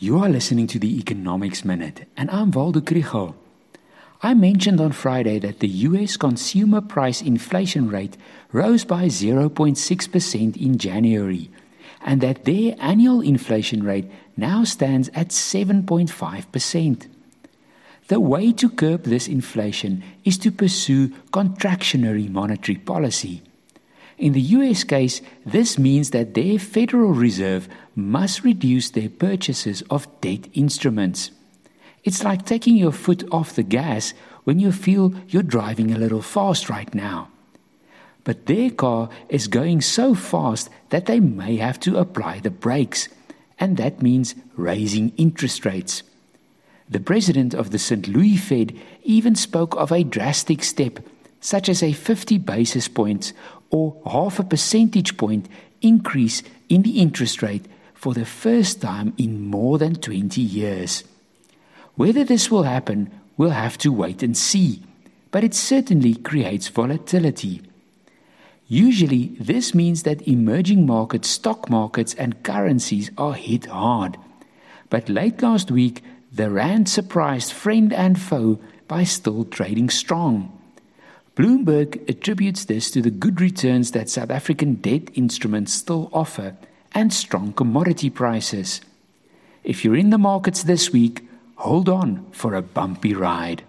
You are listening to the Economics Minute, and I'm Waldo Krugell. I mentioned on Friday that the US consumer price inflation rate rose by 0.6% in January, and that their annual inflation rate now stands at 7.5%. The way to curb this inflation is to pursue contractionary monetary policy. In the US case, this means that their Federal Reserve must reduce their purchases of debt instruments. It's like taking your foot off the gas when you feel you're driving a little fast right now. But their car is going so fast that they may have to apply the brakes, and that means raising interest rates. The president of the St. Louis Fed even spoke of a drastic step, such as a 50 basis points or half a percentage point increase in the interest rate for the first time in more than 20 years. Whether this will happen, we'll have to wait and see, but it certainly creates volatility. Usually, this means that emerging market stock markets and currencies are hit hard. But late last week, the Rand surprised friend and foe by still trading strong. Bloomberg attributes this to the good returns that South African debt instruments still offer and strong commodity prices. If you're in the markets this week, hold on for a bumpy ride.